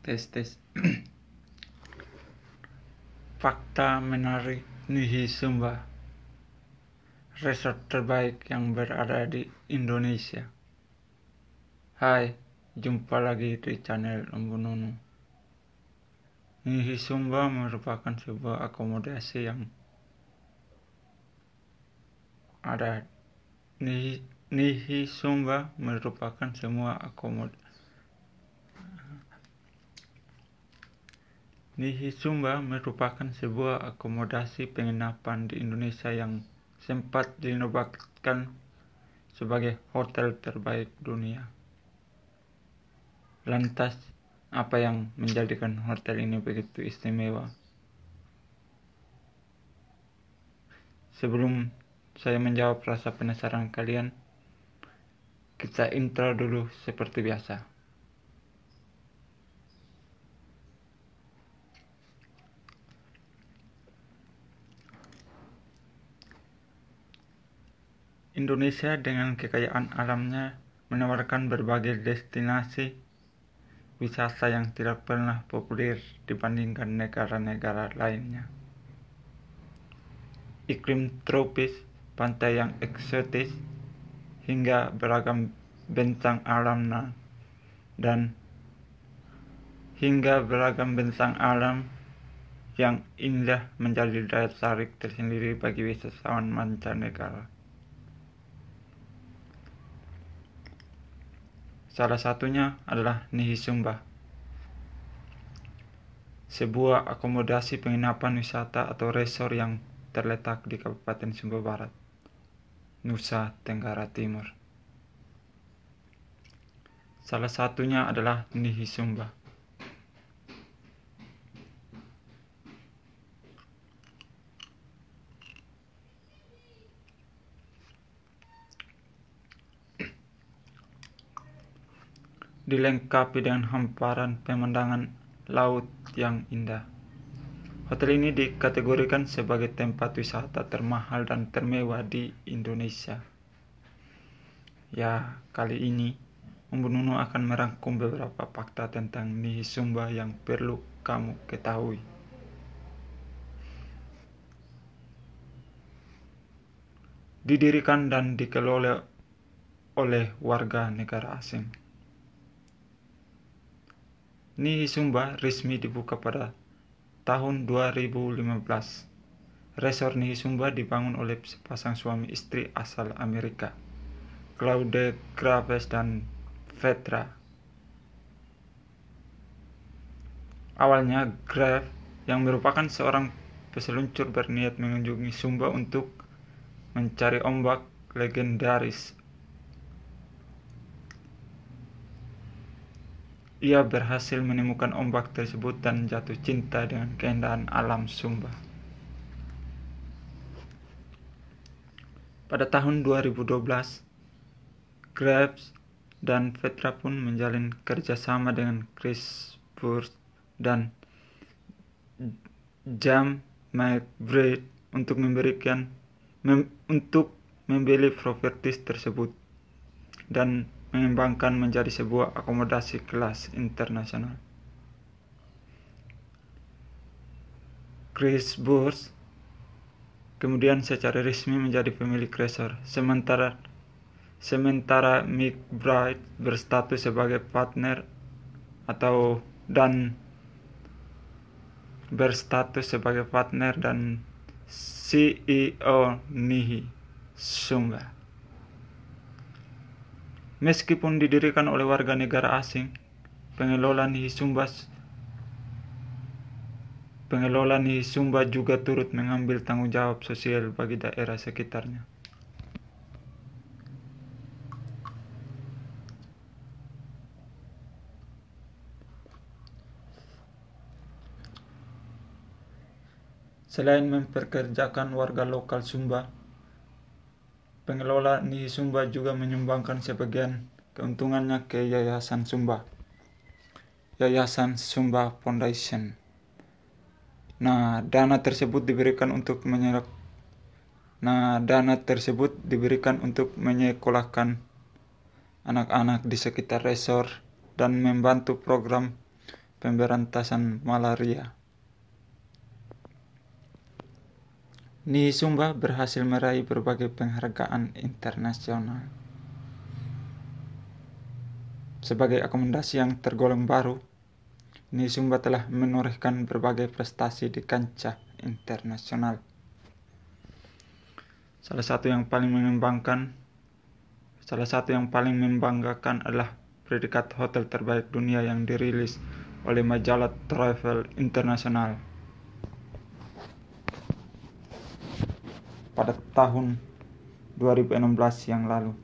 tes tes. Fakta menarik Nihi Sumba resort terbaik yang berada di Indonesia. Hai jumpa lagi di channel Lembu Nunu. Nihi Sumba merupakan sebuah akomodasi yang ada. Nihi, Nihi Sumba merupakan semua akomodasi Nihi Sumba merupakan sebuah akomodasi penginapan di Indonesia yang sempat dinobatkan sebagai hotel terbaik dunia. Lantas, apa yang menjadikan hotel ini begitu istimewa? Sebelum saya menjawab rasa penasaran kalian, kita intro dulu seperti biasa. Indonesia dengan kekayaan alamnya menawarkan berbagai destinasi wisata yang tidak pernah populer dibandingkan negara-negara lainnya. Iklim tropis, pantai yang eksotis, hingga beragam bentang alam dan hingga beragam bentang alam yang indah menjadi daya tarik tersendiri bagi wisatawan mancanegara. Salah satunya adalah Nihisumba, sebuah akomodasi penginapan wisata atau resor yang terletak di Kabupaten Sumba Barat, Nusa Tenggara Timur. Salah satunya adalah Nihisumba. Dilengkapi dengan hamparan pemandangan laut yang indah. Hotel ini dikategorikan sebagai tempat wisata termahal dan termewah di Indonesia. Ya, kali ini Nunu akan merangkum beberapa fakta tentang Nihisumba yang perlu kamu ketahui. Didirikan dan dikelola oleh warga negara asing. Nihi Sumba resmi dibuka pada tahun 2015. Resor Nihi Sumba dibangun oleh sepasang suami istri asal Amerika, Claude Graves dan Vetra. Awalnya, Graves yang merupakan seorang peseluncur berniat mengunjungi Sumba untuk mencari ombak legendaris Ia berhasil menemukan ombak tersebut dan jatuh cinta dengan keindahan alam Sumba. Pada tahun 2012, Graves dan Petra pun menjalin kerjasama dengan Chris Burst dan Jam McBride untuk memberikan mem, untuk membeli propertis tersebut dan mengembangkan menjadi sebuah akomodasi kelas internasional. Chris Burs kemudian secara resmi menjadi pemilik resort, sementara sementara Mick Bright berstatus sebagai partner atau dan berstatus sebagai partner dan CEO Nihi Sumba. Meskipun didirikan oleh warga negara asing, pengelola Nihisumba pengelola Nihisumba juga turut mengambil tanggung jawab sosial bagi daerah sekitarnya. Selain memperkerjakan warga lokal Sumba, Pengelola Nihi Sumba juga menyumbangkan sebagian keuntungannya ke Yayasan Sumba. Yayasan Sumba Foundation. Nah, dana tersebut diberikan untuk menyerap Nah, dana tersebut diberikan untuk menyekolahkan anak-anak di sekitar resor dan membantu program pemberantasan malaria. Ni Sumba berhasil meraih berbagai penghargaan internasional. Sebagai akomodasi yang tergolong baru, Ni Sumba telah menorehkan berbagai prestasi di kancah internasional. Salah satu yang paling mengembangkan, salah satu yang paling membanggakan adalah predikat hotel terbaik dunia yang dirilis oleh majalah Travel International. Pada tahun 2016 yang lalu.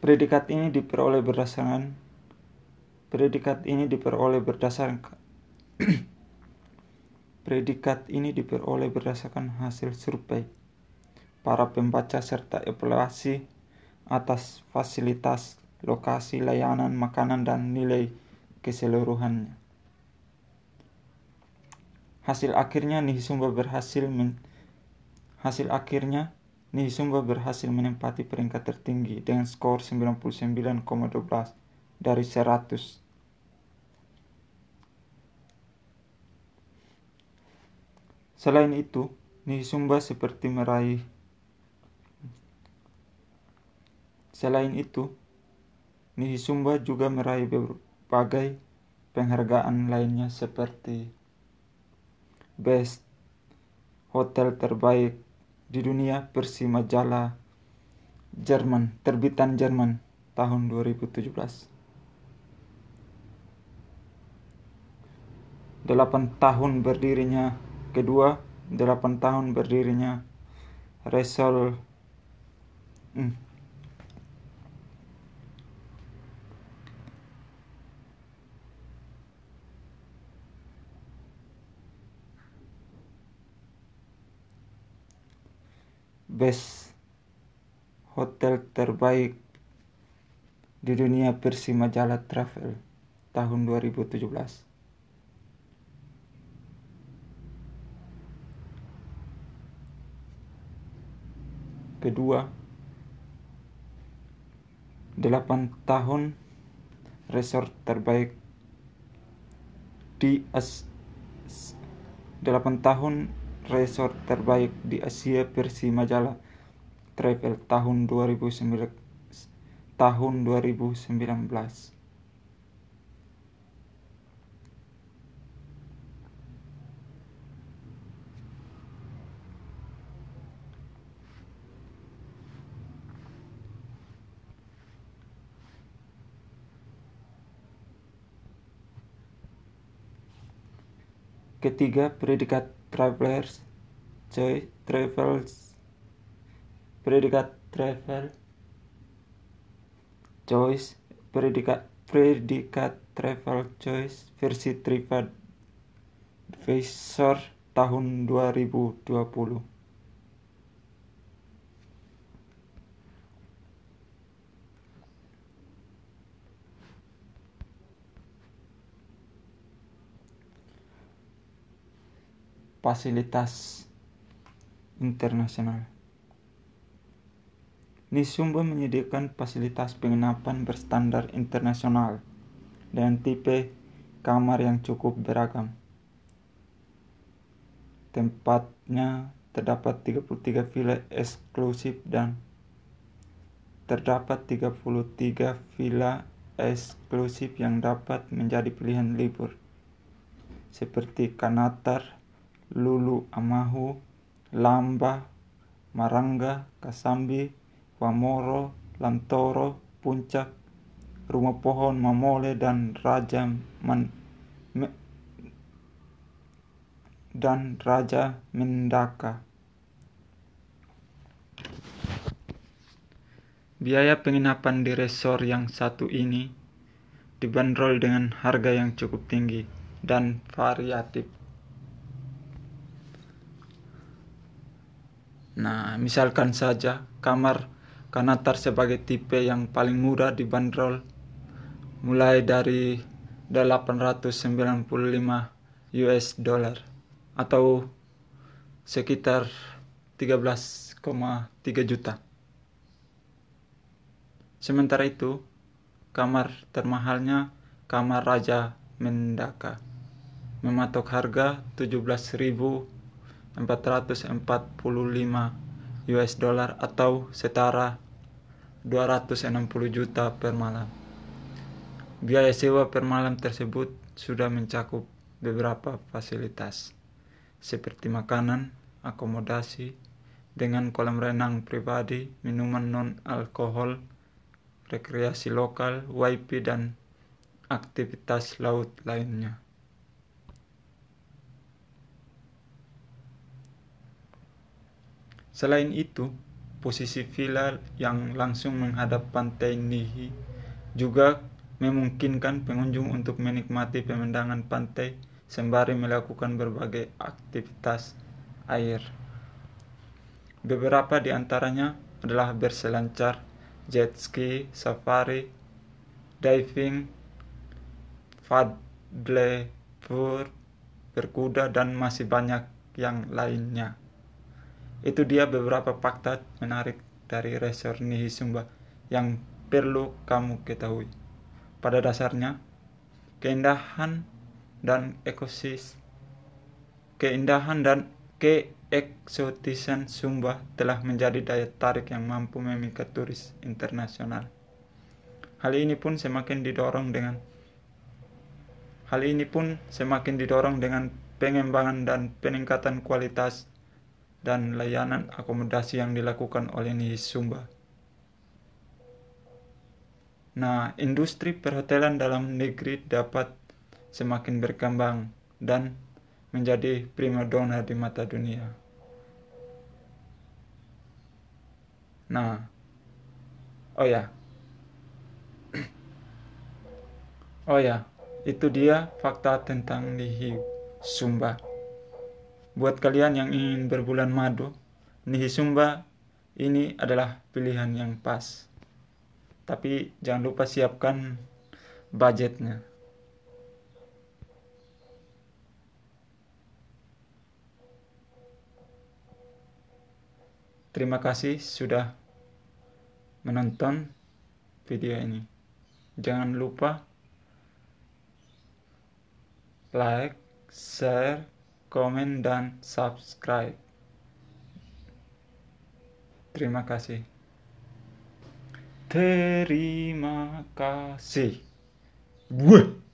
Predikat ini diperoleh berdasarkan predikat ini diperoleh berdasarkan predikat ini diperoleh berdasarkan hasil survei para pembaca serta evaluasi atas fasilitas, lokasi, layanan, makanan, dan nilai keseluruhannya. Hasil akhirnya Nihisumba berhasil men hasil akhirnya Nihisumba berhasil menempati peringkat tertinggi dengan skor 99,12 dari 100. Selain itu, Nihisumba seperti meraih Selain itu, Nihisumba juga meraih berbagai penghargaan lainnya seperti Best Hotel terbaik di dunia versi majalah Jerman, terbitan Jerman tahun 2017. Delapan tahun berdirinya kedua, delapan tahun berdirinya Resol best hotel terbaik di dunia versi majalah travel tahun 2017. Kedua, 8 tahun resort terbaik di As 8 tahun resort terbaik di Asia versi majalah Travel tahun 2009 tahun 2019. Ketiga, predikat travelers choice travels predikat travel choice predikat predikat travel choice versi TripAdvisor tahun 2020 fasilitas internasional. Nisumba menyediakan fasilitas penginapan berstandar internasional dengan tipe kamar yang cukup beragam. Tempatnya terdapat 33 villa eksklusif dan terdapat 33 villa eksklusif yang dapat menjadi pilihan libur seperti Kanatar, Lulu Amahu, Lamba, Marangga, Kasambi, Wamoro, Lantoro, Puncak, Rumah Pohon Mamole dan Raja Man, Me, dan Raja Mendaka. Biaya penginapan di resor yang satu ini dibanderol dengan harga yang cukup tinggi dan variatif. Nah, misalkan saja kamar kanatar sebagai tipe yang paling mudah dibanderol mulai dari 895 US dollar atau sekitar 13,3 juta. Sementara itu, kamar termahalnya kamar Raja Mendaka. Mematok harga 17.445 US dollar atau setara 260 juta per malam. Biaya sewa per malam tersebut sudah mencakup beberapa fasilitas seperti makanan, akomodasi, dengan kolam renang pribadi, minuman non-alkohol, rekreasi lokal, wifi, dan aktivitas laut lainnya. Selain itu, posisi villa yang langsung menghadap pantai Nihi juga memungkinkan pengunjung untuk menikmati pemandangan pantai sembari melakukan berbagai aktivitas air. Beberapa di antaranya adalah berselancar, jet ski, safari, diving, paddleboard, berkuda, dan masih banyak yang lainnya. Itu dia beberapa fakta menarik dari Resort Nihisumba yang perlu kamu ketahui. Pada dasarnya, keindahan dan ekosis keindahan dan keeksotisan Sumba telah menjadi daya tarik yang mampu memikat turis internasional. Hal ini pun semakin didorong dengan Hal ini pun semakin didorong dengan pengembangan dan peningkatan kualitas dan layanan akomodasi yang dilakukan oleh Nihis Sumba. Nah, industri perhotelan dalam negeri dapat semakin berkembang dan menjadi primadona di mata dunia. Nah, oh ya, oh ya, itu dia fakta tentang Nihis Sumba. Buat kalian yang ingin berbulan madu, Nihisumba ini adalah pilihan yang pas. Tapi jangan lupa siapkan budgetnya. Terima kasih sudah menonton video ini. Jangan lupa like, share, komen, dan subscribe. Terima kasih. Terima kasih. Buah.